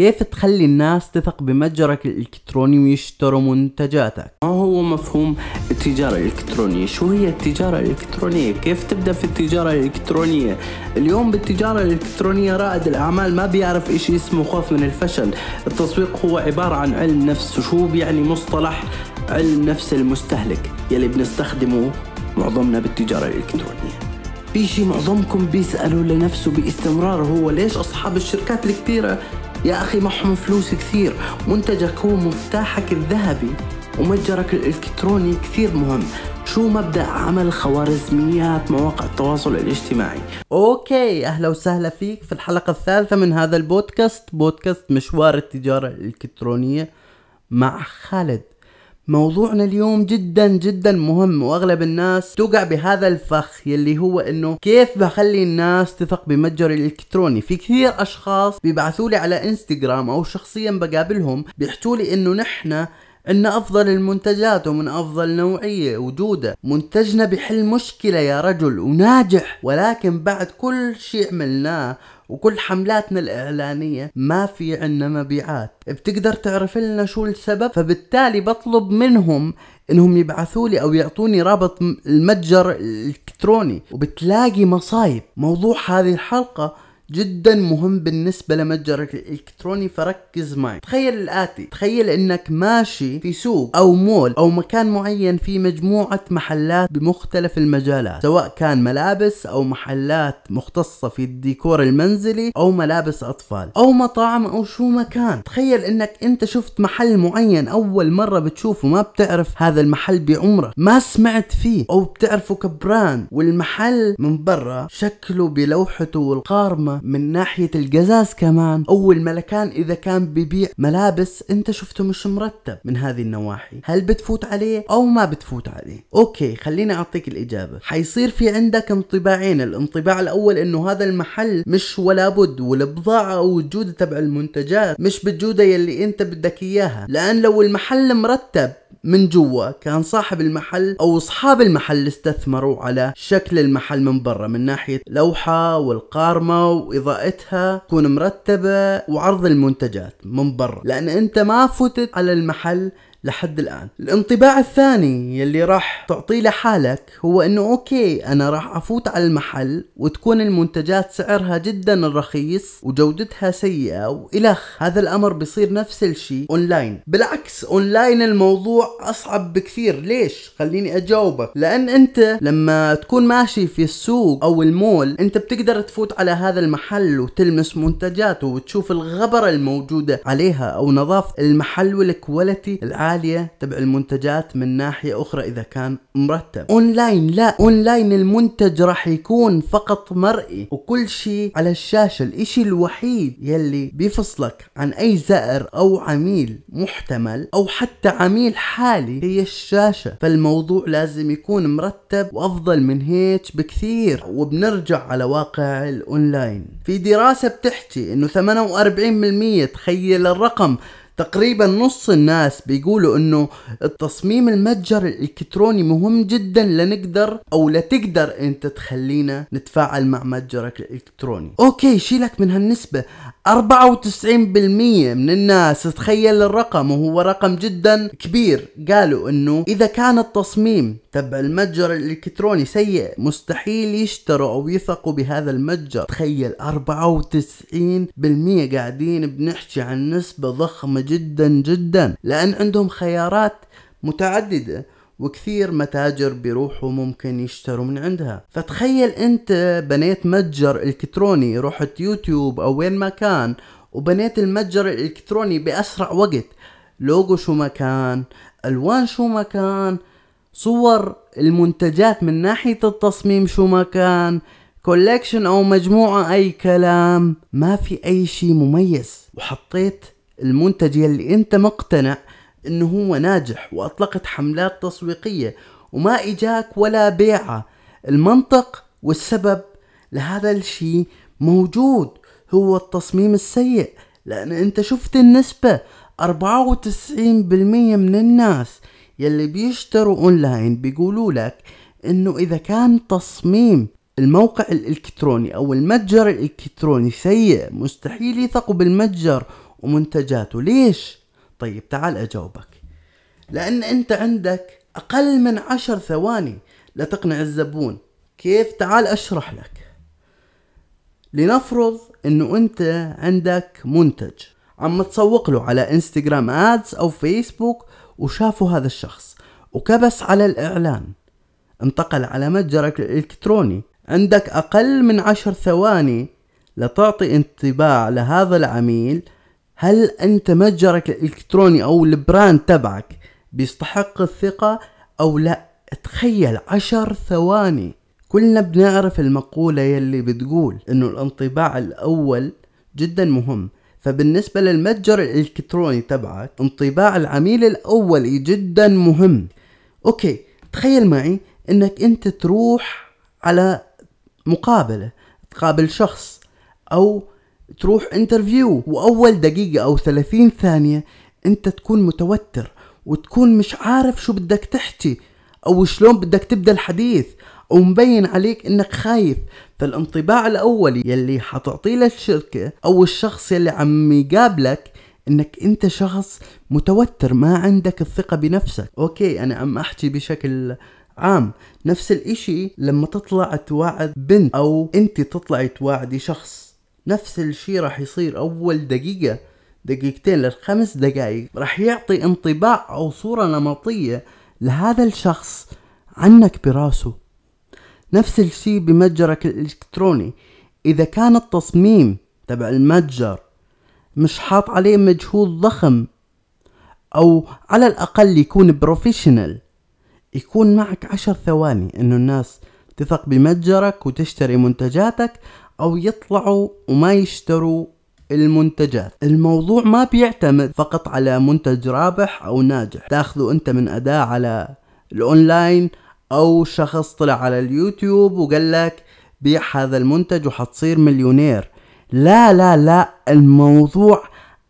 كيف تخلي الناس تثق بمتجرك الإلكتروني ويشتروا منتجاتك؟ ما هو مفهوم التجارة الإلكترونية؟ شو هي التجارة الإلكترونية؟ كيف تبدأ في التجارة الإلكترونية؟ اليوم بالتجارة الإلكترونية رائد الأعمال ما بيعرف إشي اسمه خوف من الفشل. التسويق هو عبارة عن علم نفس وشو بيعني مصطلح علم نفس المستهلك يلي بنستخدمه معظمنا بالتجارة الإلكترونية؟ في شي معظمكم بيسألوا لنفسه باستمرار هو ليش أصحاب الشركات الكبيرة يا أخي معهم فلوس كثير منتجك هو مفتاحك الذهبي. ومتجرك الإلكتروني كثير مهم. شو مبدأ عمل خوارزميات مواقع التواصل الاجتماعي؟ okay أهلا وسهلا فيك في الحلقة الثالثة من هذا البودكاست بودكاست مشوار التجارة الإلكترونية مع خالد. موضوعنا اليوم جدا جدا مهم وأغلب الناس توقع بهذا الفخ يلي هو إنه كيف بخلي الناس تثق بمتجري الإلكتروني. في كثير أشخاص بيبعثوا لي على إنستغرام أو شخصيا بقابلهم بيحكوا لي إنه نحن إن أفضل المنتجات ومن أفضل نوعية وجودة منتجنا بحل مشكلة يا رجل وناجح. ولكن بعد كل شيء عملناه وكل حملاتنا الإعلانية ما في عنا مبيعات. بتقدر تعرف لنا شو السبب؟ فبالتالي بطلب منهم إنهم يبعثوا لي أو يعطوني رابط المتجر الإلكتروني. وبتلاقي مصايب. موضوع هذه الحلقة جدا مهم بالنسبة لمتجرك الإلكتروني فركز معي. تخيل الآتي. تخيل إنك ماشي في سوق أو مول أو مكان معين في مجموعة محلات بمختلف المجالات سواء كان ملابس أو محلات مختصة في الديكور المنزلي أو ملابس أطفال أو مطاعم أو شو مكان تخيل إنك أنت شفت محل معين أول مرة بتشوفه ما بتعرف هذا المحل بعمرك ما سمعت فيه أو بتعرفه ك brand والمحل من برا شكله بلوحته والقارمة من ناحية القزاز كمان. أو الملكان إذا كان ببيع ملابس أنت شفته مش مرتب من هذه النواحي. هل بتفوت عليه أو ما بتفوت عليه؟ okay خليني أعطيك الإجابة. حيصير في عندك انطباعين. الانطباع الأول أنه هذا المحل مش ولا بد والبضاعة أو الجودة تبع المنتجات مش بالجودة يلي أنت بدك إياها. لأن لو المحل مرتب من جوا كان صاحب المحل أو أصحاب المحل استثمروا على شكل المحل من برا من ناحية لوحة والقارمة وإضاءتها تكون مرتبة وعرض المنتجات من برا. لأن أنت ما فتت على المحل لحد الآن. الانطباع الثاني يلي راح تعطيه لحالك هو إنه okay أنا راح أفوت على المحل وتكون المنتجات سعرها جدا رخيص وجودتها سيئة وإلخ هذا الأمر بيصير نفس الشيء أونلاين. بالعكس أونلاين الموضوع أصعب بكثير. ليش؟ خليني أجاوبك. لأن أنت لما تكون ماشي في السوق أو المول أنت بتقدر تفوت على هذا المحل وتلمس منتجاته وتشوف الغبرة الموجودة عليها أو نظافة المحل وال quality العالي عالية تبع المنتجات من ناحية أخرى إذا كان مرتب. أونلاين لا أونلاين المنتج راح يكون فقط مرئي. وكل شيء على الشاشة. الإشي الوحيد يلي بيفصلك عن أي زائر أو عميل محتمل أو حتى عميل حالي هي الشاشة. فالموضوع لازم يكون مرتب وأفضل من هيك بكثير. وبنرجع على واقع الأونلاين. في دراسة بتحكي إنه 48% تخيل الرقم تقريبا نص الناس بيقولوا إنه التصميم المتجر الإلكتروني مهم جدا لنقدر أو لتقدر أنت تخلينا نتفاعل مع متجرك الإلكتروني. أوكي شيلك من هالنسبة. 94% من الناس تخيل الرقم وهو رقم جدا كبير. قالوا إنه إذا كان التصميم تبع المتجر الإلكتروني سيء مستحيل يشتروا أو يثقوا بهذا المتجر. تخيل 94% قاعدين بنحكي عن نسبة ضخمة جدا جدا. لأن عندهم خيارات متعددة. وكثير متاجر بيروحوا ممكن يشتروا من عندها. فتخيل أنت بنيت متجر إلكتروني رحت يوتيوب أو وين ما كان وبنيت المتجر الإلكتروني بأسرع وقت. لوجو شو ما كان ألوان شو ما كان صور المنتجات من ناحية التصميم شو ما كان collection أو مجموعة أي كلام. ما في أي شي مميز. وحطيت المنتج يلي أنت مقتنع إنه هو ناجح وأطلقت حملات تسويقية وما إجاك ولا بيعة المنطق والسبب لهذا الشيء موجود هو التصميم السيء لأن أنت شفت النسبة 94% من الناس يلي بيشتروا أونلاين بيقولوا لك إنه إذا كان تصميم الموقع الإلكتروني أو المتجر الإلكتروني سيء مستحيل يثقوا بالمتجر ومنتجاته. ليش؟ طيب تعال أجاوبك. لأن أنت عندك أقل من عشر ثواني لتقنع الزبون. كيف؟ تعال أشرح لك. لنفرض إنه أنت عندك منتج. عم تسوق له على إنستغرام آدز أو فيسبوك وشافوا هذا الشخص وكبس على الإعلان. انتقل على متجرك الإلكتروني. عندك أقل من عشر ثواني لتعطي انطباع لهذا العميل هل أنت متجرك الإلكتروني أو ال brand تبعك بيستحق الثقة أو لا؟ تخيل عشر ثواني. كلنا بنعرف المقولة يلي بتقول إنه الانطباع الأول جدا مهم. فبالنسبة للمتجر الإلكتروني تبعك انطباع العميل الاولي جدا مهم. okay تخيل معي إنك أنت تروح على مقابلة تقابل شخص أو تروح interview وأول دقيقة أو ثلاثين ثانية أنت تكون متوتر وتكون مش عارف شو بدك تحكي أو شلون بدك تبدأ الحديث ومبين عليك إنك خايف. فالانطباع الاولي يلي حتعطيه للشركة أو الشخص يلي عم يقابلك إنك أنت شخص متوتر ما عندك الثقة بنفسك. okay أنا عم أحكي بشكل عام. نفس الإشي لما تطلع توعد بنت أو أنت تطلعي تواعدي شخص. نفس الشي راح يصير أول دقيقة دقيقتين للخمس دقائق راح يعطي انطباع أو صورة نمطية لهذا الشخص عنك براسه. نفس الشي بمتجرك الإلكتروني. إذا كان التصميم تبع المتجر مش حاط عليه مجهود ضخم أو على الأقل يكون professional يكون معك عشر ثواني إنه الناس تثق بمتجرك وتشتري منتجاتك أو يطلعوا وما يشتروا المنتجات. الموضوع ما بيعتمد فقط على منتج رابح أو ناجح. تاخذه أنت من أداة على الأونلاين أو شخص طلع على اليوتيوب وقال لك بيع هذا المنتج وحتصير مليونير. لا لا لا الموضوع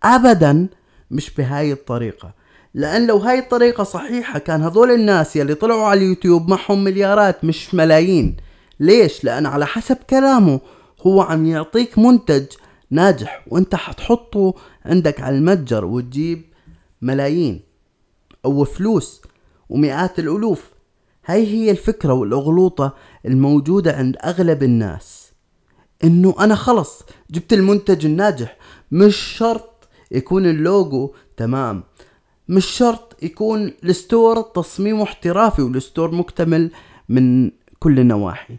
ابدا مش بهاي الطريقة. لأن لو هاي الطريقة صحيحة كان هذول الناس يلي طلعوا على اليوتيوب معهم مليارات مش ملايين. ليش؟ لأن على حسب كلامه. هو عم يعطيك منتج ناجح وانت حتحطه عندك على المتجر وتجيب ملايين أو فلوس ومئات الألوف. هاي هي الفكرة والأغلوطة الموجودة عند أغلب الناس إنه أنا خلص جبت المنتج الناجح. مش شرط يكون اللوجو تمام مش شرط يكون ال store تصميمه احترافي وال store مكتمل من كل النواحي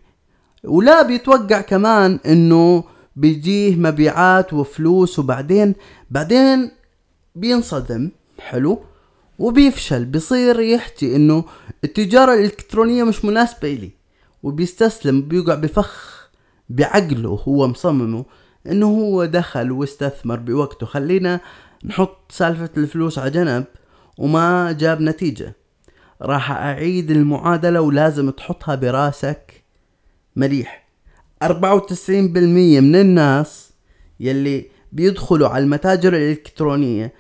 ولا بيتوقع كمان إنه بيجيه مبيعات وفلوس وبعدين بعدين بينصدم. حلو؟ وبيفشل. بيصير يحكي إنه التجارة الإلكترونية مش مناسبة إلي. وبيستسلم. بيوقع بفخ بعقله هو مصممه إنه هو دخل واستثمر بوقته. خلينا نحط سالفة الفلوس على جنب وما جاب نتيجة. راح أعيد المعادلة ولازم تحطها براسك. مليح. أربعة وتسعين بالمية من الناس يلي بيدخلوا على المتاجر الإلكترونية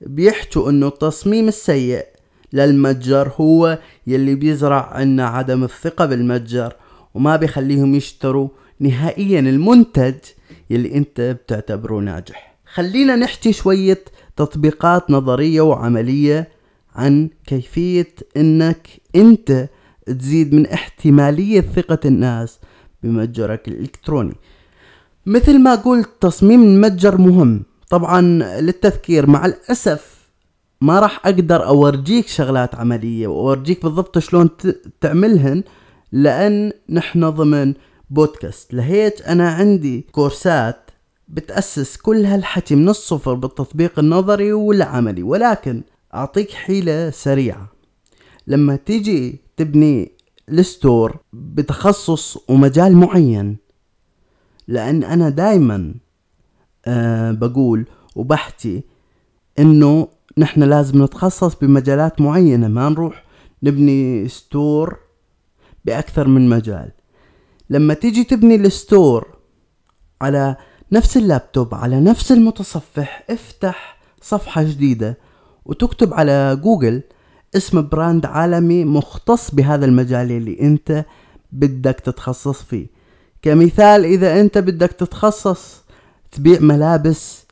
بيحكوا إنه التصميم السيء للمتجر هو يلي بيزرع عنا عدم الثقة بالمتجر وما بيخليهم يشتروا نهائيا المنتج يلي أنت بتعتبره ناجح. خلينا نحكي شوية تطبيقات نظرية وعملية عن كيفية إنك أنت تزيد من احتمالية ثقة الناس بمتجرك الالكتروني مثل ما قلت تصميم المتجر مهم. طبعا للتذكير مع الأسف ما راح أقدر أورجيك شغلات عملية وأورجيك بالضبط شلون تعملهن لأن نحن ضمن بودكاست. لهيك أنا عندي كورسات بتأسس كل هالحكي من الصفر بالتطبيق النظري والعملي. ولكن أعطيك حيلة سريعة. لما تيجي تبني الستور بتخصص ومجال معين. لأن أنا دايما أه بقول وبحكي إنه نحن لازم نتخصص بمجالات معينة ما نروح نبني store بأكثر من مجال. لما تيجي تبني ال store على نفس اللابتوب على نفس المتصفح افتح صفحة جديدة وتكتب على جوجل اسم brand عالمي مختص بهذا المجال اللي انت بدك تتخصص فيه. كمثال إذا انت بدك تتخصص تبيع ملابس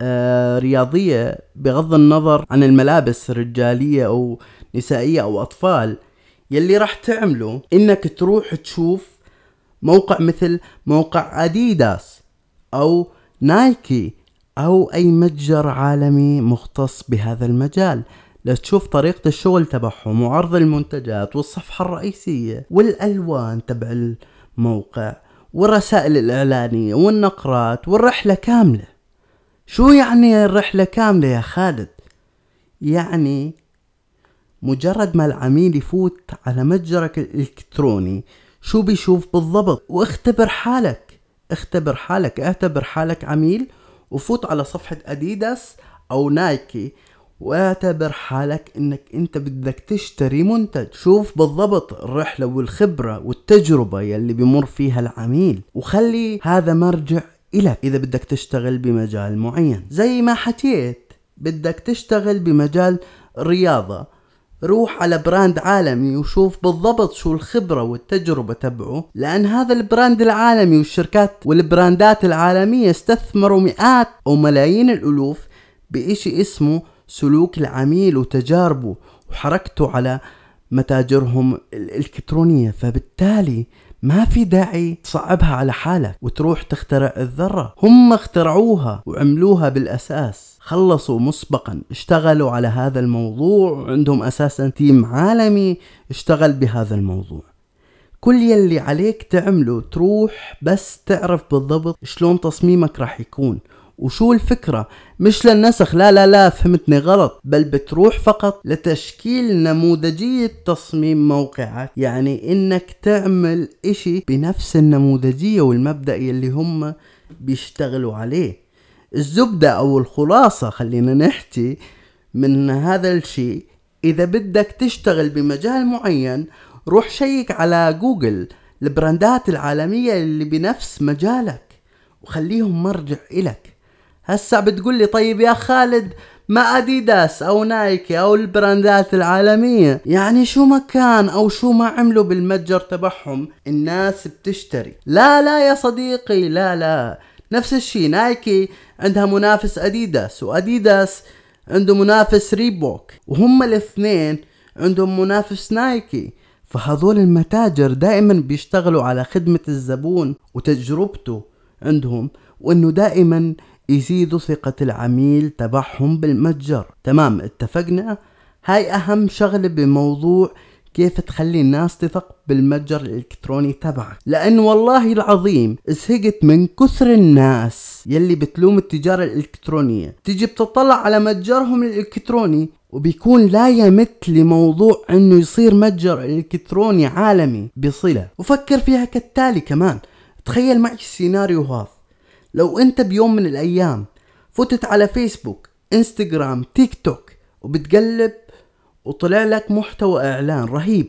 آه رياضية بغض النظر عن الملابس رجالية أو نسائية أو أطفال يلي راح تعمله إنك تروح تشوف موقع مثل موقع اديداس أو نايكي أو أي متجر عالمي مختص بهذا المجال. لتشوف طريقة الشغل تبعهم وعرض المنتجات والصفحة الرئيسية والألوان تبع الموقع والرسائل الإعلانية والنقرات والرحلة كاملة. شو يعني الرحلة كاملة يا خالد؟ يعني مجرد ما العميل يفوت على متجرك الإلكتروني شو بيشوف بالضبط؟ واختبر حالك. اختبر حالك اعتبر حالك عميل وفوت على صفحة اديداس أو نايكي واعتبر حالك إنك أنت بدك تشتري منتج. شوف بالضبط الرحلة والخبرة والتجربة يلي بمر فيها العميل وخلي هذا مرجع إلك إذا بدك تشتغل بمجال معين. زي ما حكيت بدك تشتغل بمجال الرياضة روح على brand عالمي وشوف بالضبط شو الخبرة والتجربة تبعه لأن هذا ال brand العالمي والشركات والبراندات العالمية استثمروا مئات أو ملايين الألوف بإشي اسمه سلوك العميل وتجاربه وحركته على متاجرهم الإلكترونية. فبالتالي ما في داعي تصعبها على حالك وتروح تخترع الذرة. هم اخترعوها وعملوها بالأساس. خلصوا مسبقا اشتغلوا على هذا الموضوع وعندهم أساسا تيم عالمي اشتغل بهذا الموضوع. كل يلي عليك تعمله تروح بس تعرف بالضبط شلون تصميمك راح يكون. وشو الفكرة؟ مش للنسخ لا لا لا فهمتني غلط. بل بتروح فقط لتشكيل نموذجية تصميم موقعك. يعني إنك تعمل إشي بنفس النموذجية والمبدأ اللي هم بيشتغلوا عليه. الزبدة أو الخلاصة خلينا نحكي من هذا الشيء. إذا بدك تشتغل بمجال معين روح شيك على جوجل البراندات العالمية اللي بنفس مجالك وخليهم مرجع إلك. هسا بتقول لي طيب يا خالد ما أديداس أو نايكي أو البراندات العالمية. يعني شو ما كان أو شو ما عملوا بالمتجر تبعهم الناس بتشتري. لا لا يا صديقي لا لا. نفس الشي نايكي عندها منافس أديداس وأديداس عنده منافس ريبوك وهم الاثنين عندهم منافس نايكي. فهذول المتاجر دائما بيشتغلوا على خدمة الزبون وتجربته عندهم وإنه دائما يزيدوا ثقة العميل تبعهم بالمتجر. تمام اتفقنا؟ هاي أهم شغلة بموضوع كيف تخلي الناس تثق بالمتجر الإلكتروني تبعك. لأن والله العظيم زهقت من كثر الناس يلي بتلوم التجارة الإلكترونية. تيجي بتطلع على متجرهم الإلكتروني وبيكون لا يمت لموضوع إنه يصير متجر إلكتروني عالمي بصلة. وفكر فيها كالتالي كمان. تخيل معي السيناريو هذا. لو انت بيوم من الأيام فتت على فيسبوك إنستغرام تيك توك وبتقلب وطلع لك محتوى إعلان رهيب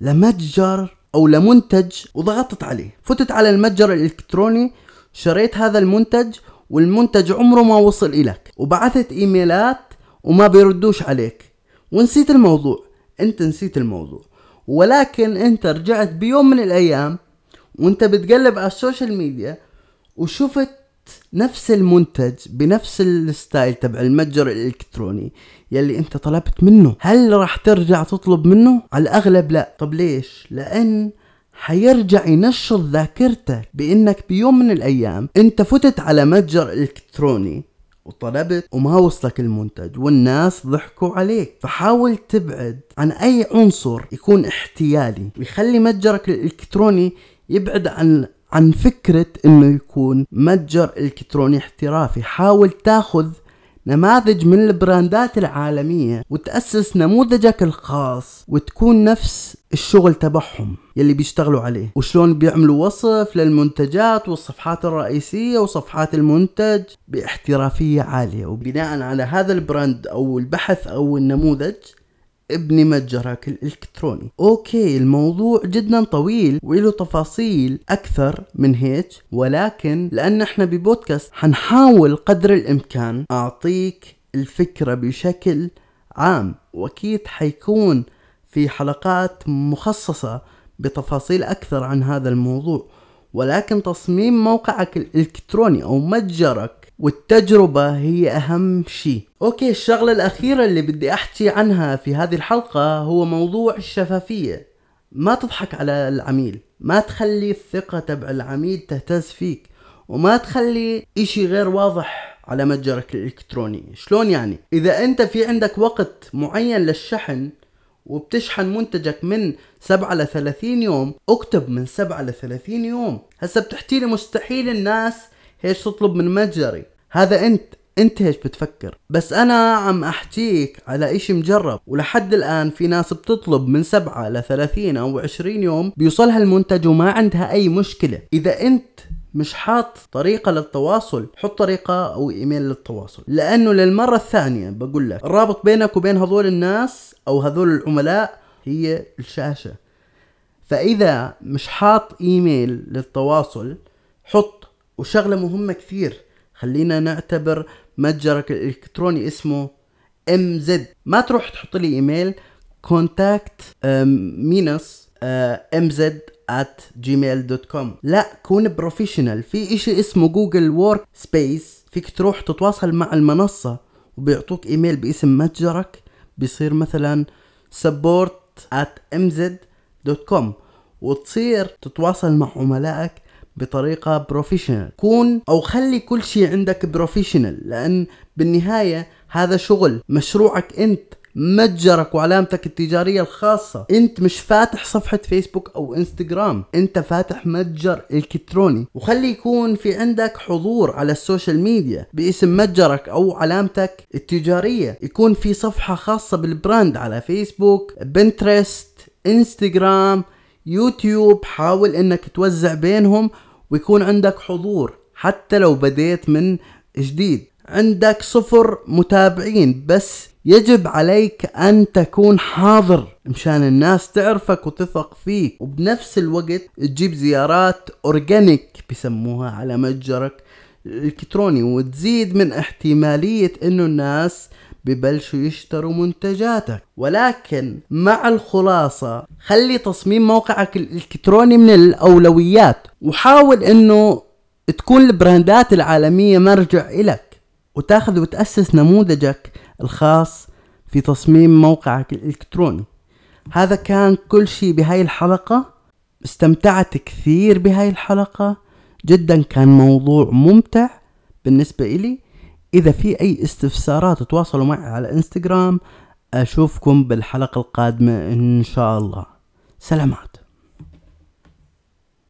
لمتجر أو لمنتج وضغطت عليه. فتت على المتجر الإلكتروني شريت هذا المنتج والمنتج عمره ما وصل إلك وبعثت إيميلات وما بيردوش عليك. ونسيت الموضوع انت نسيت الموضوع. ولكن انت رجعت بيوم من الأيام وانت بتقلب على ال social media وشفت نفس المنتج بنفس ال style تبع المتجر الإلكتروني يلي أنت طلبت منه. هل راح ترجع تطلب منه؟ على الأغلب لا. طب ليش؟ لأن حيرجع ينشط ذاكرتك بإنك بيوم من الأيام أنت فتت على متجر إلكتروني وطلبت وما وصلك المنتج والناس ضحكوا عليك. فحاول تبعد عن أي عنصر يكون احتيالي. ويخلي متجرك الإلكتروني يبعد عن عن فكرة إنه يكون متجر إلكتروني احترافي. حاول تاخذ نماذج من البراندات العالمية وتأسس نموذجك الخاص وتكون نفس الشغل تبعهم يلي بيشتغلوا عليه. وشلون بيعملوا وصف للمنتجات والصفحات الرئيسية وصفحات المنتج باحترافية عالية. وبناء على هذا البراند أو البحث أو النموذج ابني متجرك الإلكتروني. أوكي الموضوع جدا طويل وله تفاصيل أكثر من هيك ولكن لأن إحنا ببودكاست حنحاول قدر الإمكان أعطيك الفكرة بشكل عام وأكيد حيكون في حلقات مخصصة بتفاصيل أكثر عن هذا الموضوع. ولكن تصميم موقعك الإلكتروني أو متجرك والتجربة هي أهم شيء. أوكي الشغلة الأخيرة اللي بدي أحكي عنها في هذه الحلقة هو موضوع الشفافية. ما تضحك على العميل ما تخلي الثقة تبع العميل تهتز فيك وما تخلي إشي غير واضح على متجرك الإلكتروني. شلون يعني؟ إذا أنت في عندك وقت معين للشحن وبتشحن منتجك من 7 ل 30 يوم اكتب من 7 ل 30 يوم. هسه بتحكي لي مستحيل الناس هيش تطلب من متجري؟ هذا أنت أنت هيش بتفكر؟ بس أنا عم أحكيك على إشي مجرب ولحد الآن في ناس بتطلب من 7 ل 30 أو 20 يوم بيوصلها المنتج وما عندها أي مشكلة. إذا أنت مش حاط طريقة للتواصل حط طريقة أو إيميل للتواصل. لأنه للمرة الثانية بقول لك الرابط بينك وبين هذول الناس أو هذول العملاء هي الشاشة. فإذا مش حاط إيميل للتواصل حط وشغلة مهمة كثير. خلينا نعتبر متجرك الإلكتروني اسمه Z ما تروح تحط لي إيميل contact minus MZ at gmail.com لا كون professional في إشي اسمه Google Workspace. فيك تروح تتواصل مع المنصة وبيعطوك إيميل باسم متجرك. بيصير مثلا support at mz.com وتصير تتواصل مع عملائك بطريقة professional كون أو خلي كل شيء عندك professional لأن بالنهاية هذا شغل. مشروعك أنت متجرك وعلامتك التجارية الخاصة. أنت مش فاتح صفحة فيسبوك أو انستغرام أنت فاتح متجر إلكتروني. وخلي يكون في عندك حضور على ال social media باسم متجرك أو علامتك التجارية. يكون في صفحة خاصة بال brand على فيسبوك بنترست انستغرام يوتيوب حاول إنك توزع بينهم ويكون عندك حضور حتى لو بديت من جديد. عندك صفر متابعين بس يجب عليك أن تكون حاضر مشان الناس تعرفك وتثق فيك. وبنفس الوقت تجيب زيارات أورجانيك بسموها على متجرك الإلكتروني وتزيد من احتمالية إنه الناس ببلشوا يشتروا منتجاتك. ولكن مع الخلاصة خلي تصميم موقعك الإلكتروني من الأولويات وحاول إنه تكون البراندات العالمية مرجع إلك وتاخذ وتأسس نموذجك الخاص في تصميم موقعك الإلكتروني. هذا كان كل شيء بهاي الحلقة. استمتعت كثير بهاي الحلقة. جدا كان موضوع ممتع بالنسبة إلي. إذا في أي استفسارات تواصلوا معي على إنستغرام أشوفكم بالحلقة القادمة إن شاء الله. سلامات